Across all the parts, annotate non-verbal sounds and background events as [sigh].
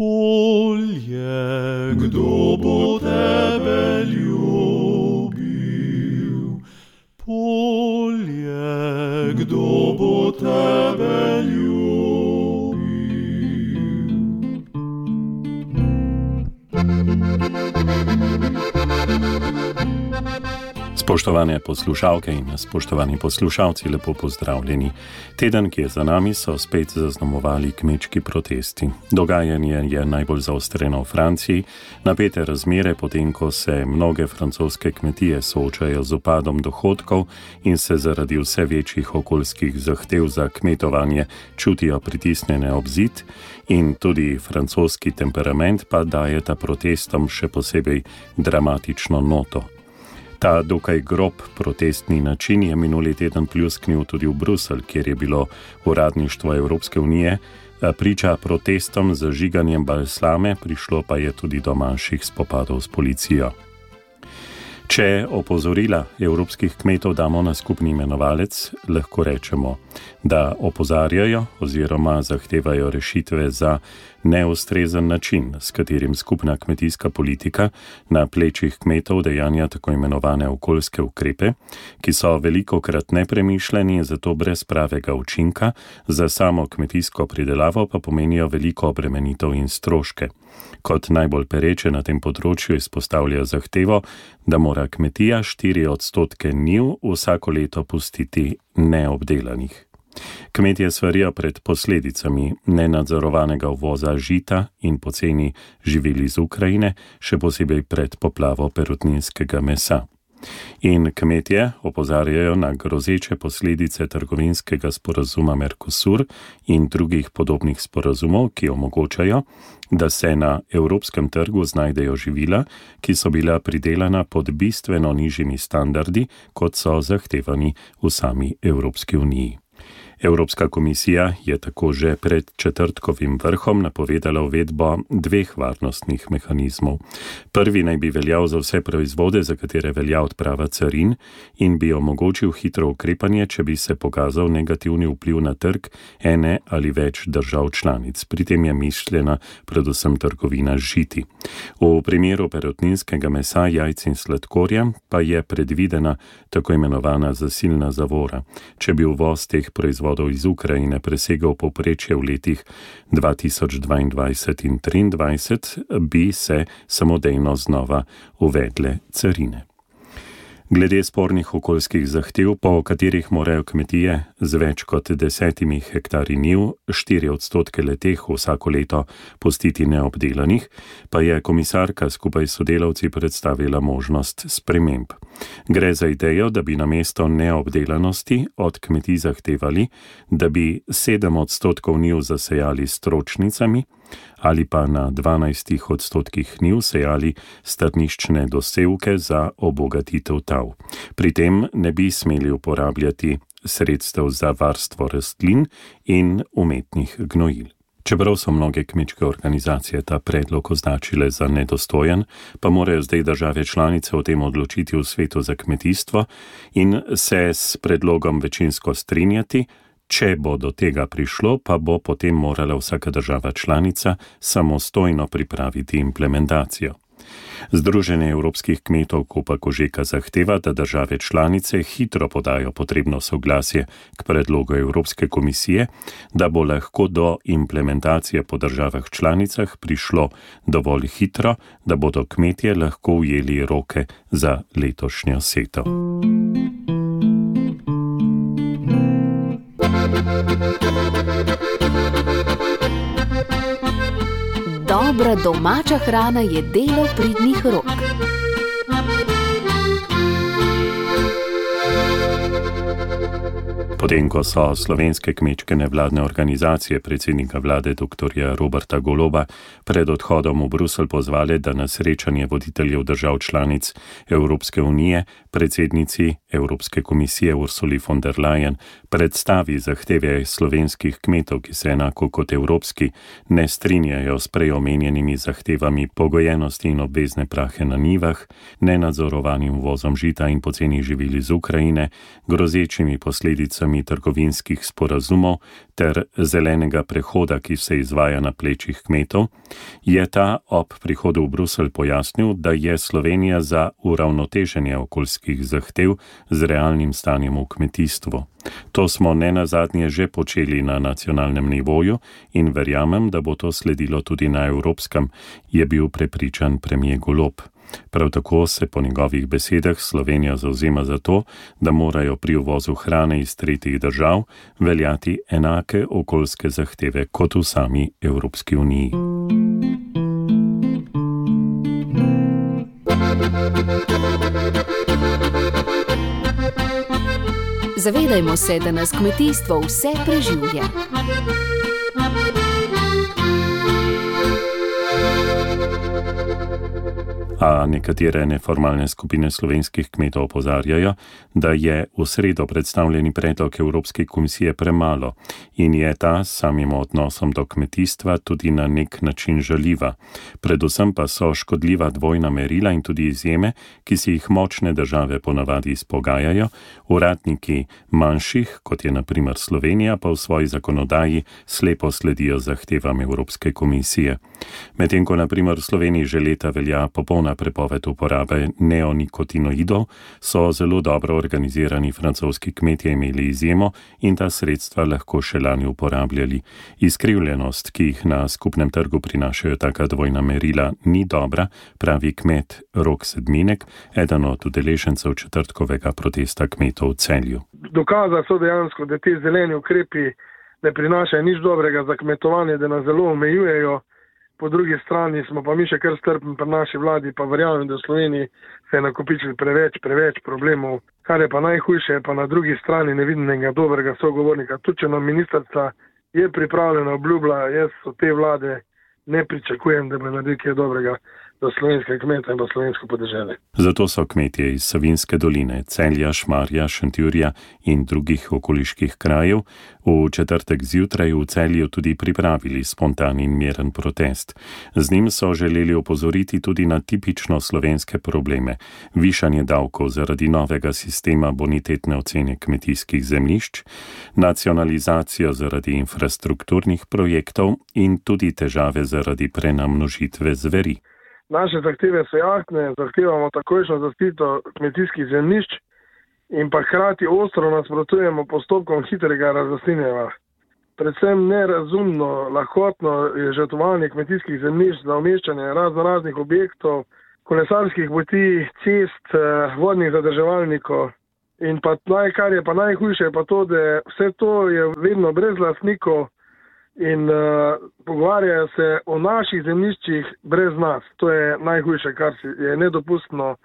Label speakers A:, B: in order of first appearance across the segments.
A: polje, kdo bo tebe ljubil? Polje, kdo bo tebe ljubil?
B: Spoštovane poslušalke in spoštovani poslušalci, lepo pozdravljeni. Teden, ki je za nami, so spet zaznamovali kmečki protesti. Dogajanje je najbolj zaostreno v Franciji, napete razmere, potem ko se mnoge francoske kmetije soočajo z upadom dohodkov in se zaradi vse večjih okoljskih zahtev za kmetovanje čutijo pritisnjene ob zid, in tudi francoski temperament pa daje ta protestom še posebej dramatično noto. Ta dokaj grob protestni način je minuli teden pljusknil tudi v Bruselj, kjer je bilo uradništvo Evropske unije priča protestom z žiganjem balslame, prišlo pa je tudi do manjših spopadov s policijo. Če opozorila evropskih kmetov damo na skupni imenovalec, lahko rečemo, da opozarjajo oziroma zahtevajo rešitve za neustrezen način, s katerim skupna kmetijska politika na plečih kmetov dejanja tako imenovane okoljske ukrepe, ki so veliko krat nepremišljeni in zato brez pravega učinka, za samo kmetijsko pridelavo pa pomenijo veliko obremenitev in stroške. Kot najbolj pereče na tem področju izpostavlja zahtevo, da mora kmetija 4 odstotke njiv vsako leto pustiti neobdelanih. Kmetje svarijo pred posledicami nenadzorovanega uvoza žita in poceni živili iz Ukrajine, še posebej pred poplavo perutninskega mesa. In kmetje opozarjajo na grozeče posledice trgovinskega sporazuma Mercosur in drugih podobnih sporazumov, ki omogočajo, da se na evropskem trgu znajdejo živila, ki so bila pridelana pod bistveno nižjimi standardi, kot so zahtevani v sami Evropski uniji. Evropska komisija je tako že pred četrtkovim vrhom napovedala uvedbo dveh varnostnih mehanizmov. Prvi naj bi veljal za vse proizvode, za katere velja odprava carin in bi omogočil hitro ukrepanje, če bi se pokazal negativni vpliv na trg ene ali več držav članic. Pri tem je mišljena predvsem trgovina žiti. V primeru perotninskega mesa, jajc in sladkorja pa je predvidena tako imenovana zasilna zavora. Če bi uvoz teh proizvodov proizvodov iz Ukrajine presegal poprečje v letih 2022 in 2023, bi se samodejno znova uvedle carine. Glede spornih okoljskih zahtev, po katerih morajo kmetije z več kot desetimi hektari njiv, štiri odstotke leteh vsako leto postiti neobdelanih, pa je komisarka skupaj s sodelavci predstavila možnost sprememb. Gre za idejo, da bi na mesto neobdelanosti od kmetij zahtevali, da bi sedem odstotkov njiv zasejali s tročnicami, ali pa na 12 odstotkih njiv sejali strniščne dosevke za obogatitev tav. Pri tem ne bi smeli uporabljati sredstev za varstvo rastlin in umetnih gnojil. Čeprav so mnoge kmečke organizacije ta predlog označile za nedostojen, pa morajo zdaj države članice o tem odločiti v svetu za kmetijstvo in se s predlogom večinsko strinjati, Če bo do tega prišlo, pa bo potem morala vsaka država članica samostojno pripraviti implementacijo. Združenje evropskih kmetov Kopa Kožeka zahteva, da države članice hitro podajo potrebno soglasje k predlogu Evropske komisije, da bo lahko do implementacije po državah članicah prišlo dovolj hitro, da bodo kmetje lahko ujeli roke za letošnjo seto.
C: Dobra domača hrana je delo pridnih rok.
B: Potem, ko so slovenske kmečke nevladne organizacije predsednika vlade dr. Roberta Goloba pred odhodom v Bruselj pozvali, da na srečanje voditeljev držav članic Evropske unije predsednici Evropske komisije Ursuli von der Leyen predstavi zahteve slovenskih kmetov, ki se enako kot evropski ne strinjajo s preomenjenimi zahtevami pogojenosti in obvezne prahe na nivah, nenadzorovanim vozom žita in poceni živili iz Ukrajine, grozečimi posledicami državami trgovinskih sporazumov ter zelenega prehoda, ki se izvaja na plečih kmetov, je ta ob prihodu v Bruselj pojasnil, da je Slovenija za uravnoteženje okoljskih zahtev z realnim stanjem v kmetijstvu. To smo ne nazadnje že počeli na nacionalnem nivoju in verjamem, da bo to sledilo tudi na evropskem, je bil prepričan premije Golob. Prav tako se po njegovih besedah Slovenija zauzema za to, da morajo pri uvozu hrane iz tretjih držav veljati enake okoljske zahteve kot v sami Evropski uniji.
C: Zavedajmo se, da nas kmetijstvo vse preživlja.
B: A nekatere neformalne skupine slovenskih kmetov opozarjajo, da je v sredo predstavljeni predlog Evropske komisije premalo in je ta s samim odnosom do kmetijstva tudi na nek način žaljiva. Predvsem pa so škodljiva dvojna merila in tudi izjeme, ki si jih močne države ponavadi izpogajajo, uradniki manjših, kot je naprimer Slovenija, pa v svoji zakonodaji slepo sledijo zahtevam Evropske komisije. Medtem ko naprimer v Sloveniji že leta velja popolna popolna prepoved uporabe neonikotinoidov, so zelo dobro organizirani francoski kmetje imeli izjemo in ta sredstva lahko še lani uporabljali. Izkrivljenost, ki jih na skupnem trgu prinašajo taka dvojna merila, ni dobra, pravi kmet Rok Sedminek, eden od udeležencev četrtkovega protesta kmetov v celju.
D: Dokaza so dejansko, da te zeleni ukrepi ne prinašajo nič dobrega za kmetovanje, da nas zelo omejujejo po drugi strani smo pa mi še kar strpni pri naši vladi, pa verjamem, da v Sloveniji se je nakopičil preveč, preveč problemov. Kar je pa najhujše, pa na drugi strani ne vidim nekega dobrega sogovornika. Tudi če nam ministrca je pripravljena obljubila, jaz od te vlade ne pričakujem, da bo naredil kaj dobrega za slovenske kmete in pa slovensko podeželje.
B: Zato so kmetje iz Savinske doline, Celja, Šmarja, Šentjurja in drugih okoliških krajev v četrtek zjutraj v celju tudi pripravili spontan in miren protest. Z njim so želeli opozoriti tudi na tipično slovenske probleme: višanje davkov zaradi novega sistema bonitetne ocene kmetijskih zemljišč, nacionalizacijo zaradi infrastrukturnih projektov in tudi težave zaradi prenamnožitve zveri.
D: Naše zahteve so jasne, zahtevamo takojšno zaščito kmetijskih zemljišč in pa hkrati ostro nasprotujemo postopkom hitrega razlastinjeva. Predvsem nerazumno, lahkotno je žrtvovanje kmetijskih zemljišč za umeščanje razno raznih objektov, kolesarskih poti, cest, eh, vodnih zadrževalnikov. In pa naj, kar je pa najhujše, je pa to, da vse to je vedno brez lastnikov in uh, pogovarjajo se o naših zemljiščih brez nas. To je najhujše, kar je nedopustno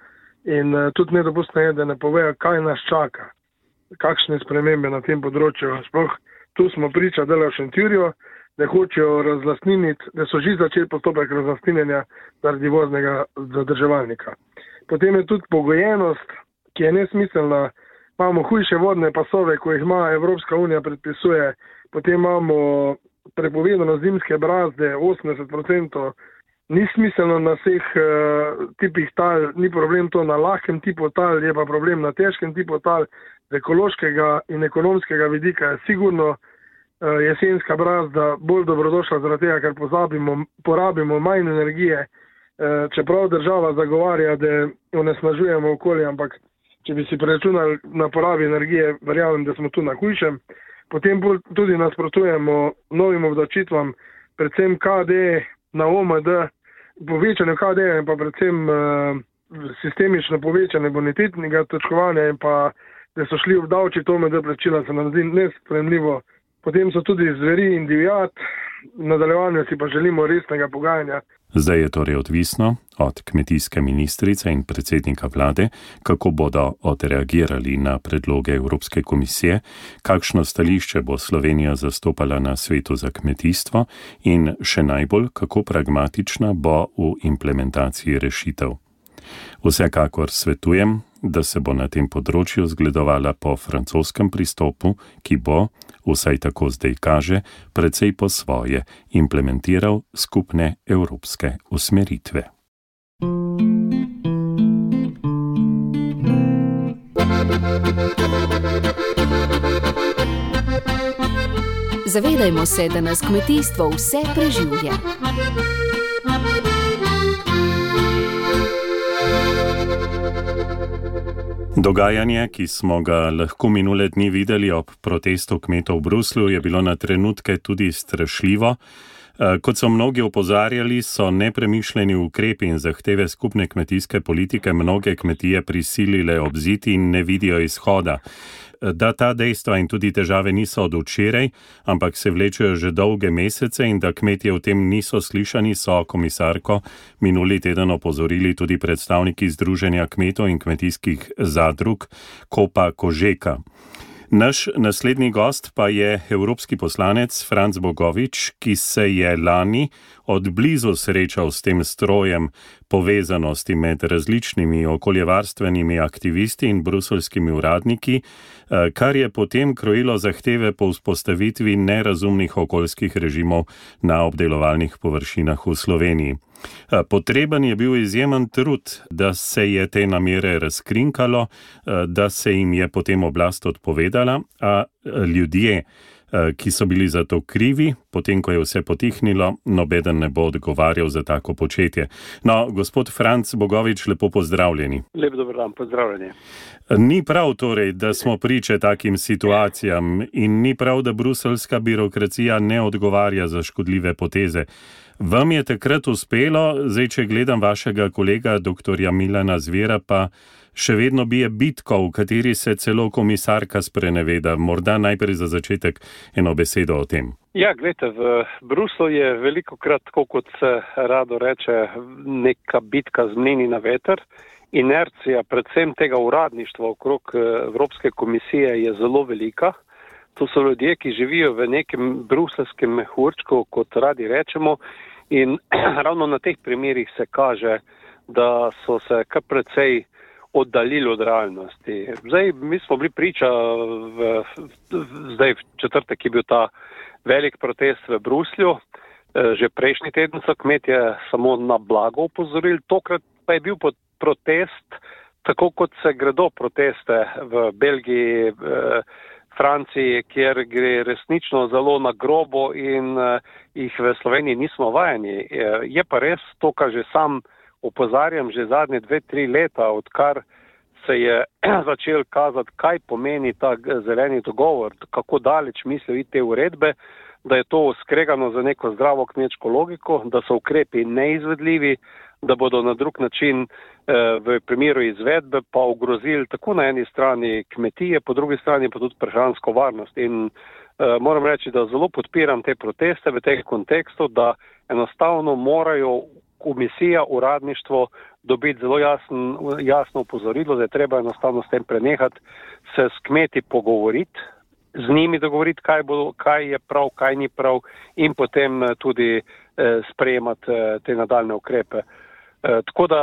D: in uh, tudi nedopustno je, da ne povejo, kaj nas čaka, kakšne spremembe na tem področju. Sploh tu smo priča dela v Šentjurju, da hočejo razlastniniti, da so že začeli postopek razlastninjenja zaradi voznega zadrževalnika. Potem je tudi pogojenost, ki je nesmiselna. Imamo hujše vodne pasove, ko jih ima Evropska unija predpisuje, potem imamo prepovedano zimske brazde, 80%, ni smiselno na vseh uh, tipih tal, ni problem to na lahkem tipu tal, je pa problem na težkem tipu tal, z ekološkega in ekonomskega vidika je sigurno uh, jesenska brazda bolj dobrodošla, zaradi tega, ker pozabimo, porabimo manj energije, uh, čeprav država zagovarja, da onesnažujemo okolje, ampak če bi si preračunali na porabi energije, verjamem, da smo tu na hujšem. Potem tudi nasprotujemo novim obdočitvam, predvsem KD na OMD, povečanju KD in pa predvsem uh, sistemično povečanje bonitetnega točkovanja in pa da so šli obdavčiti OMD plačila, se nam zdi nespremljivo. Potem so tudi zveri in divjat, v nadaljevanju si pa želimo resnega pogajanja.
B: Zdaj je torej odvisno od kmetijske ministrice in predsednika vlade, kako bodo odreagirali na predloge Evropske komisije, kakšno stališče bo Slovenija zastopala na svetu za kmetijstvo in še najbolj, kako pragmatična bo v implementaciji rešitev. Vsekakor svetujem, da se bo na tem področju zgledovala po francoskem pristopu, ki bo, vsaj tako zdaj kaže, precej po svoje implementiral skupne evropske usmeritve.
C: Zavedajmo se, da nas kmetijstvo vse preživlja.
B: Dogajanje, ki smo ga lahko minule dni videli ob protestu kmetov v Bruslju, je bilo na trenutke tudi strašljivo. Eh, kot so mnogi opozarjali, so nepremišljeni ukrepi in zahteve skupne kmetijske politike mnoge kmetije prisilile obziti in ne vidijo izhoda. Da ta dejstva in tudi težave niso od včeraj, ampak se vlečejo že dolge mesece in da kmetije v tem niso slišani, so komisarko minuli teden opozorili tudi predstavniki Združenja kmetov in kmetijskih zadrug Kopa Kožeka. Naš naslednji gost pa je evropski poslanec Franz Bogovič, ki se je lani od blizu srečal s tem strojem povezanosti med različnimi okoljevarstvenimi aktivisti in bruselskimi uradniki, eh, kar je potem krojilo zahteve po vzpostavitvi nerazumnih okoljskih režimov na obdelovalnih površinah v Sloveniji. Eh, potreben je bil izjemen trud, da se je te namere razkrinkalo, eh, da se jim je potem oblast odpovedala, a ljudje, Eh, ki so bili za to krivi, potem ko je vse potihnilo, nobeden ne bo odgovarjal za tako početje. No, gospod Franc Bogovič, lepo pozdravljeni.
E: Lep dober dan, pozdravljeni.
B: Ni prav torej, da smo priče takim situacijam in ni prav, da bruselska birokracija ne odgovarja za škodljive poteze. Vam je takrat uspelo, zdaj če gledam vašega kolega, dr. Milana Zvera, pa še vedno bije bitko, v kateri se celo komisarka spreneveda. Morda najprej za začetek eno besedo o tem.
E: Ja, gledajte, v Bruslu je veliko krat, tako kot se rado reče, neka bitka z mnini na veter. Inercija predvsem tega uradništva okrog eh, Evropske komisije je zelo velika. To so ljudje, ki živijo v nekem bruselskem mehurčku, kot radi rečemo, in [clears throat] ravno na teh primerjih se kaže, da so se kar precej oddaljili od realnosti. Zdaj, mi smo bili priča, v, zdaj v četrtek je bil ta velik protest v Bruslju, e, že prejšnji teden so kmetje samo na blago upozorili, tokrat pa je bil protest, tako kot se gredo proteste v Belgiji, v Franciji, kjer gre resnično zelo na grobo in e, jih v Sloveniji nismo vajeni. E, je pa res to, kar že sam opozarjam že zadnje dve, tri leta, odkar se je [clears throat] začel kazati, kaj pomeni ta zeleni dogovor, kako daleč mislijo iti te uredbe, da je to skregano za neko zdravo kmečko logiko, da so ukrepi neizvedljivi, da bodo na drug način eh, v primeru izvedbe pa ogrozili tako na eni strani kmetije, po drugi strani pa tudi prehransko varnost. In eh, moram reči, da zelo podpiram te proteste v teh kontekstu, da enostavno morajo komisija, uradništvo dobiti zelo jasen, jasno upozorilo, da je treba enostavno s tem prenehati, se s kmeti pogovoriti, z njimi dogovoriti, kaj, bo, kaj je prav, kaj ni prav in potem eh, tudi eh, sprejemati eh, te nadaljne ukrepe. Eh, tako da,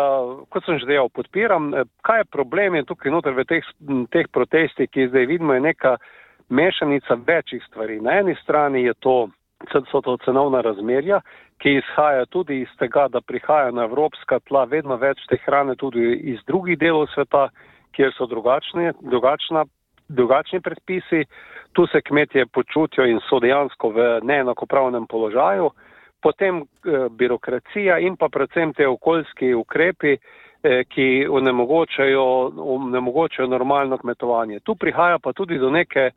E: kot sem že dejal, podpiram. Eh, kaj je problem je tukaj noter v teh, teh protestih, ki zdaj vidimo, je neka mešanica večjih stvari. Na eni strani je to, so to cenovna razmerja, ki izhaja tudi iz tega, da prihaja na evropska tla vedno več te hrane tudi iz drugih delov sveta, kjer so drugačni, drugačna, drugačni predpisi. Tu se kmetje počutijo in so dejansko v neenakopravnem položaju. Potem eh, birokracija in pa predvsem te okoljski ukrepi, eh, ki onemogočajo, onemogočajo normalno kmetovanje. Tu prihaja pa tudi do neke,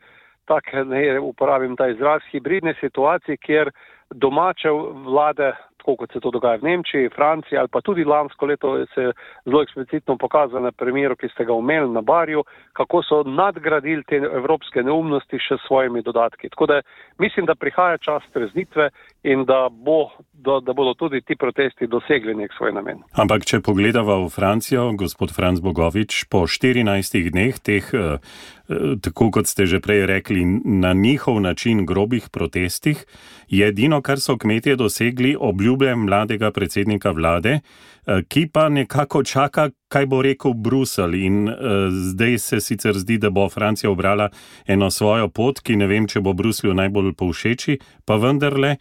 E: tako ne uporabim ta izraz, hibridne situacije, kjer domače vlade, tako kot se to dogaja v Nemčiji, Franciji ali pa tudi lansko leto se je zelo eksplicitno pokazalo na primeru, ki ste ga omenili na Barju, kako so nadgradili te evropske neumnosti še s svojimi dodatki. Tako da mislim, da prihaja čas treznitve in da, bo, da, da bodo tudi ti protesti dosegli nek svoj namen.
B: Ampak, če pogledava v Francijo, gospod Franz Bogovič, po 14 dneh teh, eh, eh, tako kot ste že prej rekli, na njihov način grobih protestih, je edino, kar so kmetje dosegli, obljube mladega predsednika vlade, eh, ki pa nekako čaka, kaj bo rekel Brusel. In zdaj se sicer zdi, da bo Francija obrala eno svojo pot, ki ne vem, če bo Bruslju najbolj povšeči, pa vendarle.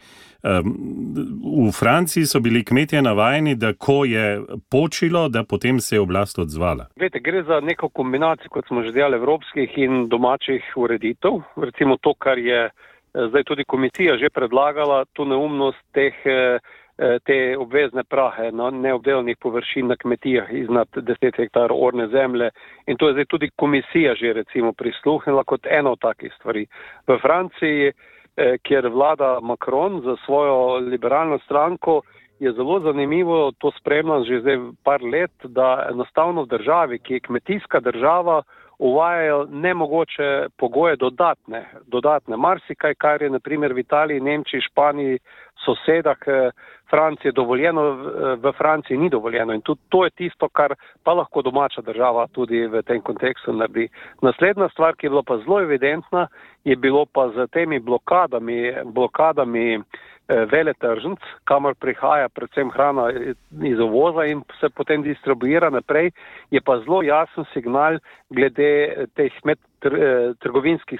B: V Franciji so bili kmetje navajeni, da ko je počilo, da potem se je oblast odzvala.
E: Vete, gre za neko kombinacijo, kot smo že dejali, evropskih in domačih ureditev. Recimo to, kar je zdaj tudi komisija že predlagala tu neumnost teh, te obvezne prahe na neobdelanih površin na kmetijah iznad 10 hektarov orne zemlje in to je zdaj tudi komisija že recimo prisluhnila kot eno od takih stvari. V Franciji, kjer vlada Macron za svojo liberalno stranko, je zelo zanimivo, to spremljam že zdaj par let, da enostavno v državi, ki je kmetijska država, uvajajo nemogoče pogoje dodatne, dodatne. Marsikaj, kar je naprimer v Italiji, Nemčiji, Španiji, sosedah eh, Francije dovoljeno, v Franciji ni dovoljeno. In tudi to je tisto, kar pa lahko domača država tudi v tem kontekstu naredi. Naslednja stvar, ki je bila pa zelo evidentna, je bilo pa z temi blokadami, blokadami Eh, vele tržnic, kamor prihaja predvsem hrana iz ovoza in se potem distribuira naprej, je pa zelo jasen signal glede teh med eh,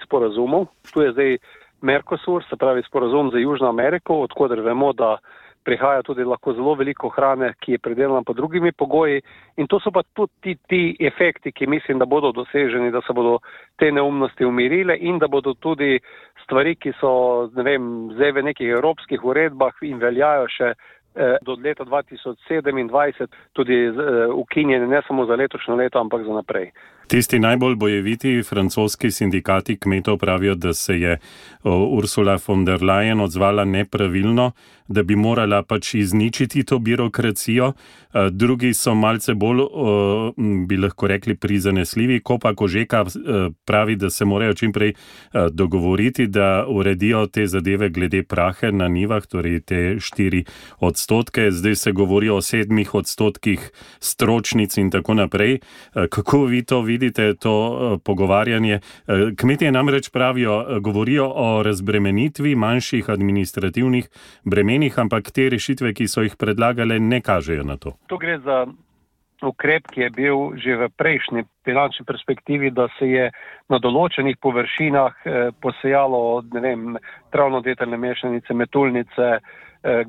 E: sporazumov. Tu je zdaj Mercosur, se pravi sporazum za Južno Ameriko, odkudar vemo, da prihaja tudi lahko zelo veliko hrane, ki je predelana pod drugimi pogoji. In to so pa tudi ti, ti efekti, ki mislim, da bodo doseženi, da se bodo te neumnosti umirile in da bodo tudi stvari, ki so vem, zdaj v nekih evropskih uredbah in veljajo še do leta 2027, tudi eh, ukinjene ne samo za letošnjo leto, ampak za naprej.
B: Tisti najbolj bojeviti francoski sindikati kmetov pravijo, da se je Ursula von der Leyen odzvala nepravilno, da bi morala pač izničiti to birokracijo. Drugi so malce bolj, bi lahko rekli, prizanesljivi, ko pa Kožeka pravi, da se morajo čimprej dogovoriti, da uredijo te zadeve glede prahe na nivah, torej te štiri odstotke. Zdaj se govori o sedmih odstotkih stročnic in tako naprej. Kako vi to vidite? to uh, pogovarjanje. Uh, kmetje namreč pravijo, govorijo o razbremenitvi manjših administrativnih bremenih, ampak te rešitve, ki so jih predlagale, ne kažejo na to.
E: To gre za ukrep, ki je bil že v prejšnji finančni perspektivi, da se je na določenih površinah posejalo, ne vem, travno-detelne mešanice, metulnice,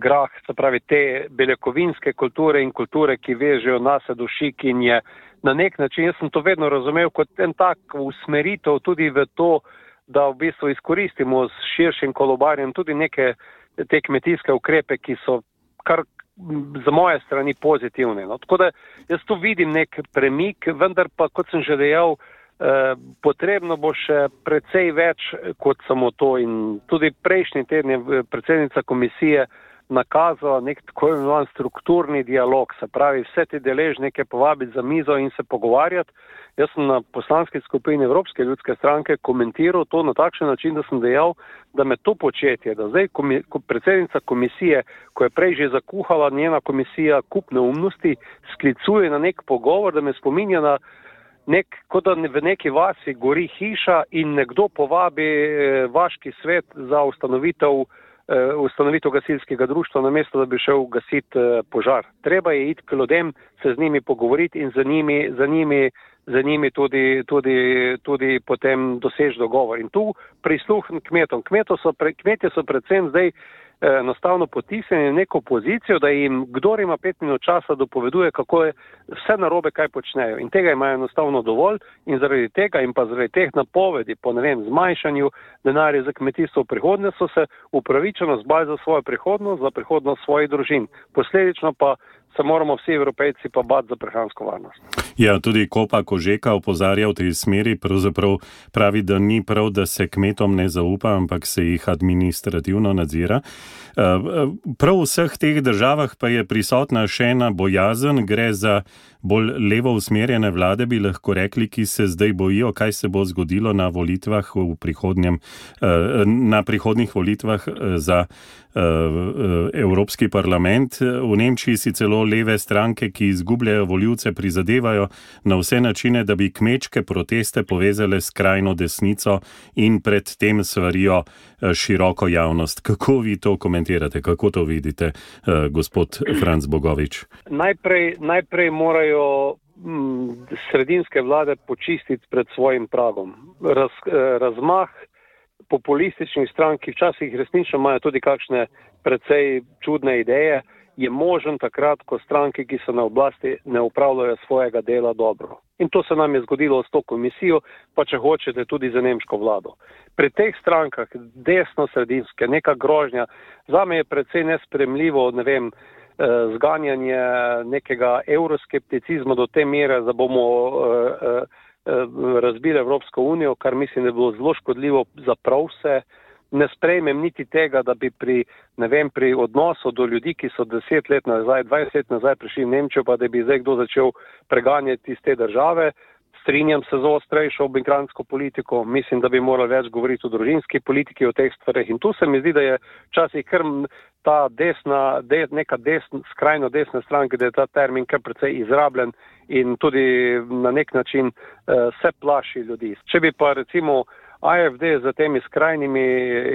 E: grah, se pravi te beljakovinske kulture in kulture, ki vežejo nas dušik in je na nek način, jaz sem to vedno razumel kot en tak usmeritev tudi v to, da v bistvu izkoristimo s širšim kolobarjem tudi neke te kmetijske ukrepe, ki so kar za moje strani pozitivne. No. Tako da jaz tu vidim nek premik, vendar pa, kot sem že dejal, eh, potrebno bo še precej več kot samo to in tudi prejšnji teden je predsednica komisije nakazala nek tako imenovan strukturni dialog, se pravi vse te deležnike povabiti za mizo in se pogovarjati. Jaz sem na poslanski skupini Evropske ljudske stranke komentiral to na takšen način, da sem dejal, da me to početje, da zdaj komi, ko predsednica komisije, ko je prej že zakuhala njena komisija kup neumnosti, sklicuje na nek pogovor, da me spominja na nek, kot da v neki vasi gori hiša in nekdo povabi eh, vaški svet za ustanovitev Eh, ustanovitev gasilskega društva, namesto da bi šel gasiti eh, požar. Treba je iti k ljudem, se z njimi pogovoriti in za njimi, za njimi, za njimi tudi, tudi, tudi potem dosež dogovor. In tu prisluhn kmetom. So pre, kmetje so predvsem zdaj enostavno potisnjeni v neko pozicijo, da jim kdo ima pet minut časa dopoveduje, kako je vse narobe, kaj počnejo. In tega imajo enostavno dovolj in zaradi tega in pa zaradi teh napovedi po ne vem zmanjšanju denarja za kmetijstvo v prihodnje so se upravičeno zbali za svojo prihodnost, za prihodnost svojih družin. Posledično pa se moramo vsi evropejci pa bati za prehransko varnost.
B: Ja, tudi Kopa Kožeka opozarja v tej smeri, pravzaprav pravi, da ni prav, da se kmetom ne zaupa, ampak se jih administrativno nadzira. Eh, eh, prav v vseh teh državah pa je prisotna še ena bojazen, gre za bolj levo usmerjene vlade, bi lahko rekli, ki se zdaj bojijo, kaj se bo zgodilo na volitvah v prihodnjem, eh, na prihodnih volitvah za Evropski parlament. V Nemčiji si celo leve stranke, ki izgubljajo voljivce, prizadevajo na vse načine, da bi kmečke proteste povezale s krajno desnico in predtem svarijo široko javnost. Kako vi to komentirate, kako to vidite, gospod Franz Bogovič?
E: Najprej, najprej morajo mm, sredinske vlade počistiti pred svojim pragom. Raz, eh, razmah populističnih strank, ki včasih resnično imajo tudi kakšne precej čudne ideje je možen takrat, ko stranke, ki so na oblasti, ne upravljajo svojega dela dobro. In to se nam je zgodilo s to komisijo, pa če hočete tudi za nemško vlado. Pri teh strankah, desno-sredinske, neka grožnja, za me je predvsej nespremljivo, ne vem, eh, zganjanje nekega euroskepticizma do te mere, da bomo eh, eh, razbili Evropsko unijo, kar mislim, da bilo zelo škodljivo za prav vse ne sprejmem niti tega, da bi pri, vem, pri odnosu do ljudi, ki so deset let nazaj, dvajset let nazaj prišli v Nemčijo, pa da bi zdaj kdo začel preganjati iz te države. Strinjam se z ostrejšo migrantsko politiko, mislim, da bi morali več govoriti o družinski politiki, o teh stvareh. In tu se mi zdi, da je včasih kar ta desna, de, neka desna, skrajno desna stranka, da je ta termin kar precej izrabljen in tudi na nek način uh, se plaši ljudi. Če bi pa recimo uh, AFD z temi skrajnimi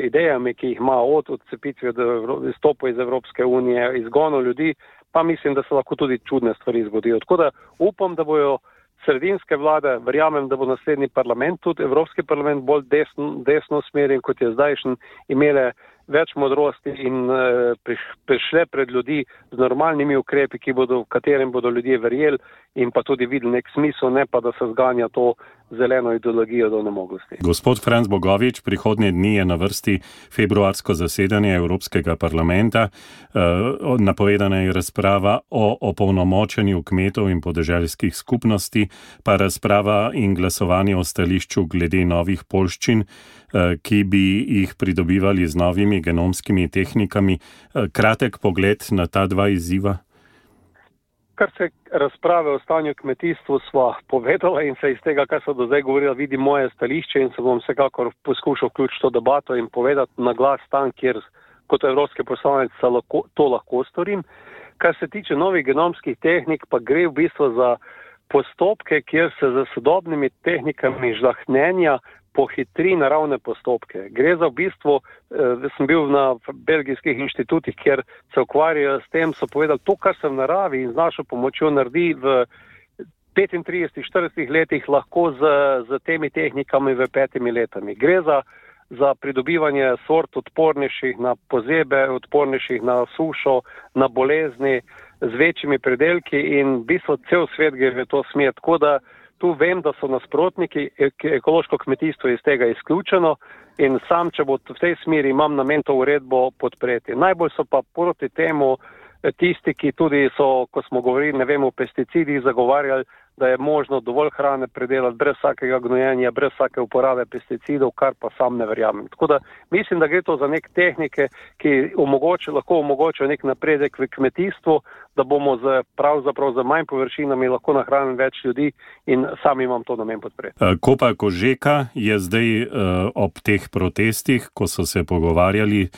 E: idejami, ki jih ima od odcepitve do izstopa iz Evropske unije, izgonu ljudi, pa mislim, da se lahko tudi čudne stvari zgodijo. Tako da upam, da bojo sredinske vlade, verjamem, da bo naslednji parlament, tudi Evropski parlament, bolj desno, desno smerjen, kot je zdajšnji, imele več modrosti in uh, prišle pred ljudi z normalnimi ukrepi, v katerem bodo ljudje verjeli in pa tudi videli nek smisel, ne pa da se zganja to zeleno ideologijo do nemoglosti.
B: Gospod Franz Bogovič, prihodnje dni je na vrsti februarsko zasedanje Evropskega parlamenta. Uh, napovedana je razprava o opolnomočenju kmetov in podeželskih skupnosti, pa razprava in glasovanje o stališču glede novih polščin. Eh, ki bi jih pridobivali z novimi genomskimi tehnikami. Eh, kratek pogled na ta dva izziva.
E: Kar se razprave o stanju kmetijstva sva povedala in se iz tega, kar so do zdaj govorila, vidi moje stališče in se bom vsekakor poskušal vključiti to debato in povedati na glas tam, kjer kot evropski poslanec to lahko storim. Kar se tiče novih genomskih tehnik, pa gre v bistvu za postopke, kjer se z sodobnimi tehnikami žlahnenja pohitri naravne postopke. Gre za v bistvu, eh, sem bil na belgijskih inštitutih, kjer se ukvarjajo s tem, so povedali, to, kar se v naravi in z našo pomočjo naredi v 35-40 letih, lahko z, z temi tehnikami v petimi letami. Gre za, za pridobivanje sort odpornejših na pozebe, odpornejših na sušo, na bolezni, z večjimi predelki in v bistvu cel svet gre v to smer. Tako da tu vem, da so nasprotniki, ekološko kmetijstvo iz tega izključeno in sam, če bo v tej smeri, imam namen to uredbo podpreti. Najbolj so pa proti temu eh, tisti, ki tudi so, ko smo govorili, ne vem, o pesticidih, zagovarjali, da je možno dovolj hrane predelati brez vsakega gnojenja, brez vsake uporabe pesticidov, kar pa sam ne verjamem. Tako da mislim, da gre to za nek tehnike, ki omogočajo, lahko omogočajo nek napredek v kmetijstvu, da bomo z, pravzaprav z manj površinami lahko nahranili več ljudi in sam imam to namen podpreti.
B: Eh, Kopa Kožeka je zdaj uh, ob teh protestih, ko so se pogovarjali uh,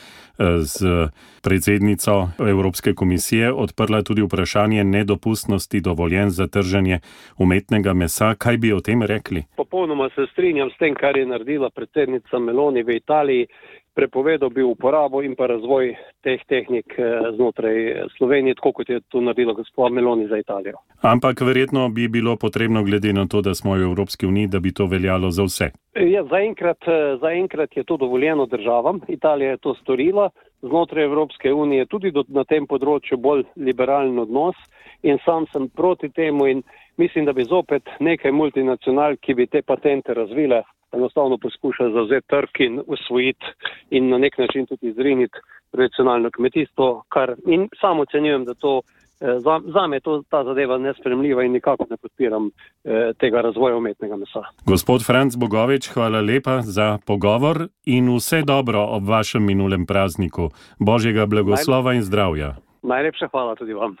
B: z predsednico Evropske komisije, odprla tudi vprašanje nedopustnosti dovoljen za trženje umetnega mesa. Kaj bi o tem rekli?
E: Popolnoma se strinjam s tem, kar je naredila predsednica Meloni v Italiji. Prepovedal bi uporabo in pa razvoj teh tehnik eh, znotraj Slovenije, tako kot je to naredila gospod Meloni za Italijo.
B: Ampak verjetno bi bilo potrebno, glede na to, da smo v Evropski uniji, da bi to veljalo za vse.
E: Ja, zaenkrat, eh, zaenkrat je to dovoljeno državam. Italija je to storila. Znotraj Evropske unije tudi do, na tem področju bolj liberalen odnos in sam sem proti temu in mislim, da bi zopet nekaj multinacionalk, ki bi te patente razvile, enostavno poskušali zavzeti trg in usvojiti in na nek način tudi izriniti tradicionalno kmetijstvo, kar in samo ocenjujem, da to eh, za, za me je to, ta zadeva nespremljiva in nikako ne podpiram eh, tega razvoja umetnega mesa.
B: Gospod Franc Bogovič, hvala lepa za pogovor in vse dobro ob vašem minulem prazniku. Božjega blagoslova in zdravja.
E: Najlepša hvala tudi vam.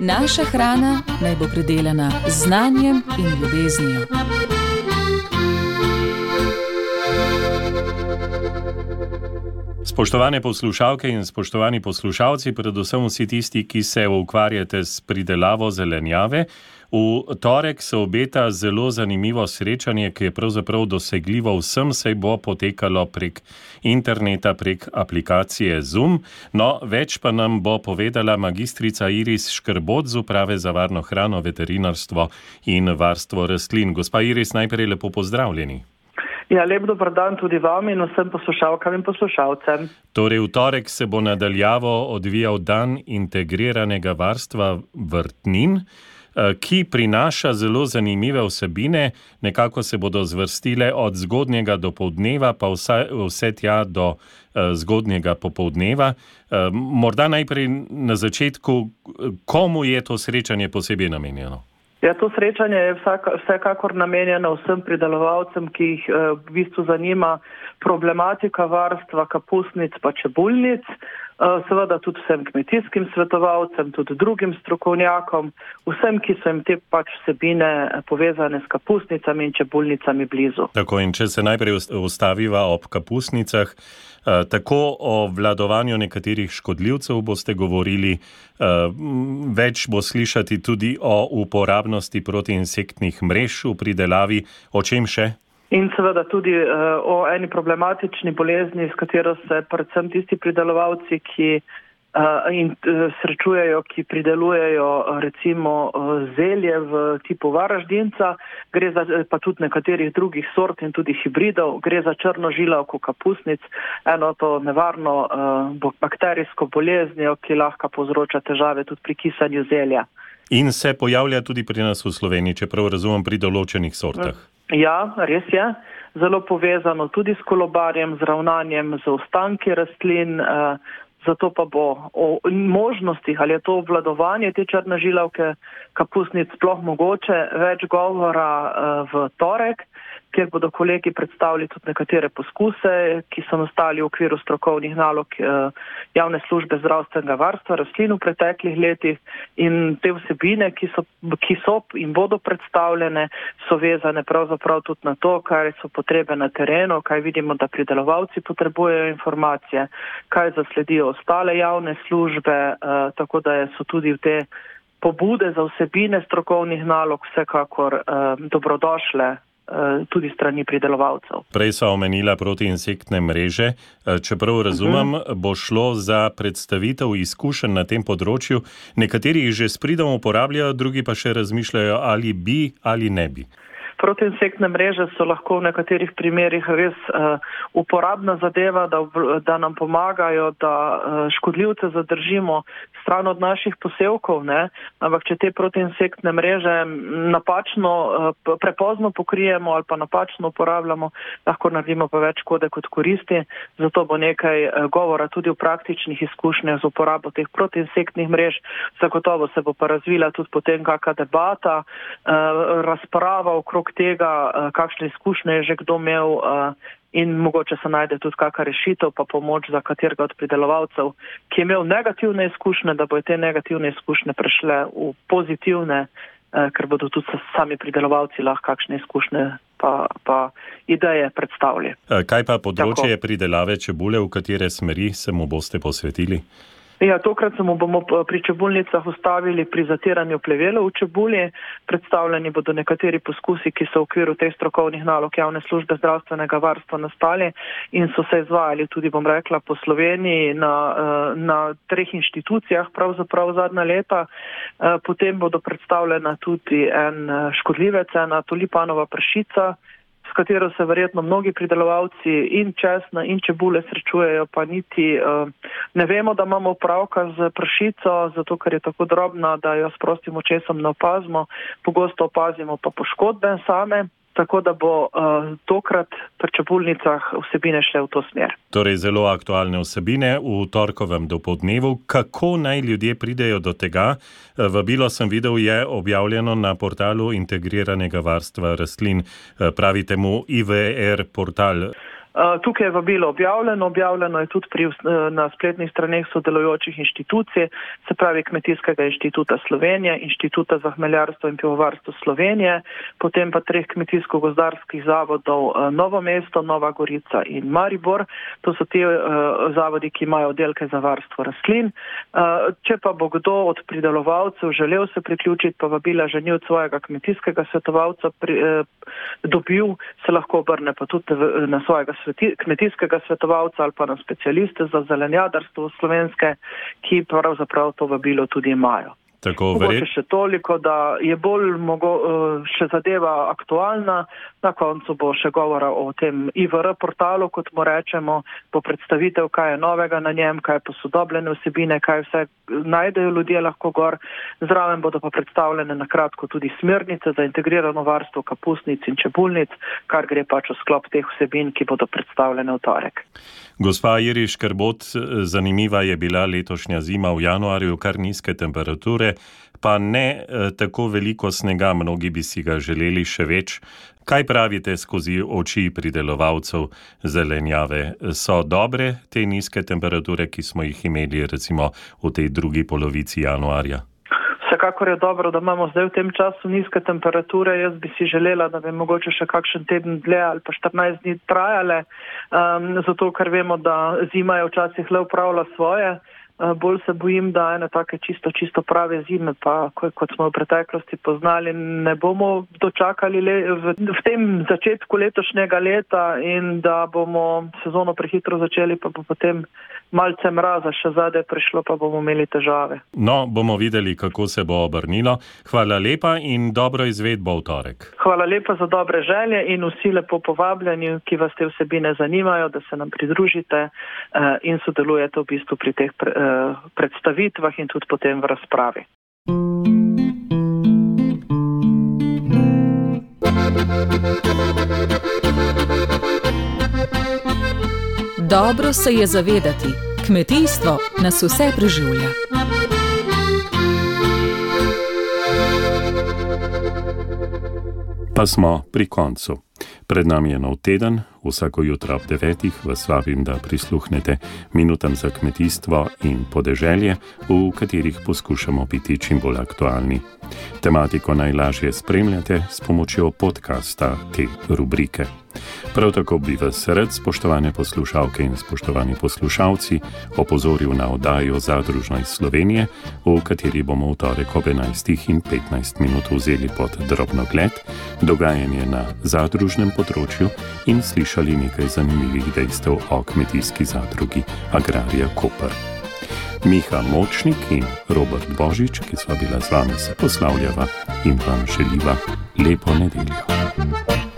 F: Naša hrana naj bo predelana z znanjem in ljubeznijo.
B: Spoštovane poslušalke in spoštovani poslušalci, predvsem vsi tisti, ki se ukvarjate s pridelavo zelenjave, v torek se obeta zelo zanimivo srečanje, ki je pravzaprav dosegljivo vsem, saj bo potekalo prek interneta, prek aplikacije Zoom. No, več pa nam bo povedala magistrica Iris Škrbot z uprave za varno hrano, veterinarstvo in varstvo rastlin. Gospa Iris, najprej lepo pozdravljeni.
G: Ja, lep dober dan tudi vam in vsem poslušalkam in poslušalcem.
B: Torej, v torek se bo nadaljavo odvijal dan integriranega varstva vrtnin, eh, ki prinaša zelo zanimive vsebine. Nekako se bodo zvrstile od zgodnjega do povdneva, pa vse, vse tja do uh, zgodnjega popovdneva. Uh, morda najprej na začetku, komu je to srečanje posebej namenjeno?
G: Ja, to srečanje je vsak, vsekakor namenjeno vsem pridelovalcem, ki jih eh, v bistvu zanima problematika varstva kapusnic pa čebulnic, eh, seveda tudi vsem kmetijskim svetovalcem, tudi drugim strokovnjakom, vsem, ki so jim te pač vsebine eh, povezane s kapusnicami in čebulnicami blizu.
B: Tako in če se najprej ustaviva ob kapusnicah. Eh, tako o vladovanju nekaterih škodljivcev boste govorili, eh, več bo slišati tudi o uporabnosti protiinsektnih mrež v pridelavi, o čem še?
G: In seveda tudi uh, o eni problematični bolezni, s katero se predvsem tisti pridelovalci, ki in e, srečujejo, ki pridelujejo recimo e, zelje v tipu varaždinca, gre za pa tudi nekaterih drugih sort in tudi hibridov, gre za črno žilavko kapusnic, eno to nevarno bakterijsko boleznijo, ki lahko povzroča težave tudi pri kisanju zelja.
B: In se pojavlja tudi pri nas v Sloveniji, čeprav razumem pri določenih sortah.
G: Ja, res je. Zelo povezano tudi s kolobarjem, z ravnanjem z ostanki rastlin, zato pa bo o možnostih, ali je to obvladovanje te črne žilavke kapusnic sploh mogoče, več govora uh, v torek kjer bodo kolegi predstavili tudi nekatere poskuse, ki so nastali v okviru strokovnih nalog eh, javne službe zdravstvenega varstva rastlin v preteklih letih. In te vsebine, ki so, ki so in bodo predstavljene, so vezane pravzaprav tudi na to, kaj so potrebe na terenu, kaj vidimo, da pridelovalci potrebujejo informacije, kaj zasledijo ostale javne službe, eh, tako da so tudi v te pobude za vsebine strokovnih nalog vsekakor eh, dobrodošle tudi strani pridelovalcev.
B: Prej so omenila protiinsektne mreže. Eh, čeprav razumem, uh -huh. bo šlo za predstavitev izkušenj na tem področju. Nekateri jih že s pridom uporabljajo, drugi pa še razmišljajo, ali bi ali ne bi.
G: Protiinsektne mreže so lahko v nekaterih primerjih res uh, uporabna zadeva, da, da nam pomagajo, da uh, škodljivce zadržimo stran od naših posevkov, ne? ampak če te protiinsektne mreže napačno, uh, prepozno pokrijemo ali pa napačno uporabljamo, lahko naredimo pa več škode kot koristi. Zato bo nekaj uh, govora tudi v praktičnih izkušnjah z uporabo teh protiinsektnih mrež. Zagotovo se bo pa razvila tudi potem kakšna debata, uh, razprava okrog tega, eh, kakšne izkušnje je že kdo imel eh, in mogoče se najde tudi kakšna rešitev, pa pomoč za katerega od pridelovalcev, ki je imel negativne izkušnje, da bojo te negativne izkušnje prešle v pozitivne, eh, ker bodo tudi sami pridelovalci lahko kakšne izkušnje pa, pa ideje predstavili.
B: Kaj pa področje Tako. pridelave čebule, v katere smeri se mu boste posvetili?
G: Ja, tokrat se mu bomo pri čebulnicah ustavili pri zatiranju plevelov v čebulji. Predstavljeni bodo nekateri poskusi, ki so v okviru teh strokovnih nalog javne službe zdravstvenega varstva nastali in so se izvajali tudi, bom rekla, po Sloveniji na, eh, na treh inštitucijah pravzaprav zadnja leta. Eh, potem bodo predstavljena tudi en eh, škodljivec, ena tulipanova pršica s katero se verjetno mnogi pridelovalci in česna in čebule srečujejo, pa niti uh, ne vemo, da imamo pravka z pršico, zato ker je tako drobna, da jo s prostim očesom ne opazimo, pogosto opazimo pa poškodbe same. Tako da bo uh, tokrat pri čebulnicah vsebine šle v to smer.
B: Torej, zelo aktualne vsebine v torkovem dopodnevu. Kako naj ljudje pridejo do tega? Eh, vabilo sem videl, je objavljeno na portalu integriranega varstva rastlin, eh, pravite mu IVR portal.
G: Uh, tukaj je vabilo objavljeno, objavljeno je tudi pri, uh, na spletnih straneh sodelujočih inštitucij, se pravi Kmetijskega inštituta Slovenije, Inštituta za hmeljarstvo in pivovarstvo Slovenije, potem pa treh kmetijsko-gozdarskih zavodov uh, Novo mesto, Nova Gorica in Maribor. To so ti zavodi, ki imajo oddelke za varstvo rastlin. Če pa bo kdo od pridelovalcev želel se priključiti, pa vabila že ni od svojega kmetijskega svetovalca pri, uh, dobil, se lahko obrne pa tudi na svojega sveti, kmetijskega svetovalca ali pa na specialiste za zelenjadarstvo slovenske, ki pravzaprav to vabilo tudi imajo.
B: Tako verjetno.
G: Še toliko, da je bolj mogo, eh, še zadeva aktualna. Na koncu bo še govora o tem IVR portalu, kot mu rečemo, bo predstavitev, kaj je novega na njem, kaj je posodobljene vsebine, kaj vse najdejo ljudje lahko gor. Zraven bodo pa predstavljene na kratko tudi smernice za integrirano varstvo kapusnic in čebulnic, kar gre pač v sklop teh vsebin, ki bodo predstavljene v torek.
B: Gospa Iriš Krbot, zanimiva je bila letošnja zima v januarju, kar nizke temperature, pa ne eh, tako veliko snega, mnogi bi si ga želeli še več. Kaj pravite skozi oči pridelovalcev zelenjave? So dobre te nizke temperature, ki smo jih imeli recimo v tej drugi polovici januarja?
G: Vsekakor je dobro, da imamo zdaj v tem času nizke temperature. Jaz bi si želela, da bi mogoče še kakšen teden dlje ali pa 14 dni trajale, um, zato ker vemo, da zima je včasih le upravila svoje. Uh, bolj se bojim, da ene take čisto, čisto prave zime, pa kot smo v preteklosti poznali, ne bomo dočakali le v, v tem začetku letošnjega leta in da bomo sezono prehitro začeli, pa bo potem malce mraza še zadaj prišlo, pa bomo imeli težave.
B: No, bomo videli, kako se bo obrnilo. Hvala lepa in dobro izvedbo v torek.
G: Hvala lepa za dobre želje in vsi lepo povabljeni, ki vas te vsebine zanimajo, da se nam pridružite uh, in sodelujete v bistvu pri teh uh, predstavitvah in tudi potem v razpravi.
F: Dobro se je zavedati, kmetijstvo nas vse preživlja.
B: Pa smo pri koncu. Pred nami je nov teden, vsako jutro ob devetih vas vabim, da prisluhnete minutam za kmetijstvo in podeželje, v katerih poskušamo biti čim bolj aktualni. Tematiko najlažje spremljate s pomočjo podcasta te rubrike. Prav tako bi vas rad, spoštovane poslušalke in spoštovani poslušalci, opozoril na oddajo Zadružno iz Slovenije, v kateri bomo v torek ob 11 in 15 minut vzeli pod drobno gled dogajanje na zadružnem področju in slišali nekaj zanimivih dejstev o kmetijski zadrugi Agrarija Koper. Miha Močnik in Robert Božič, ki sva bila z vami, se poslavljava in vam želiva lepo nedeljo.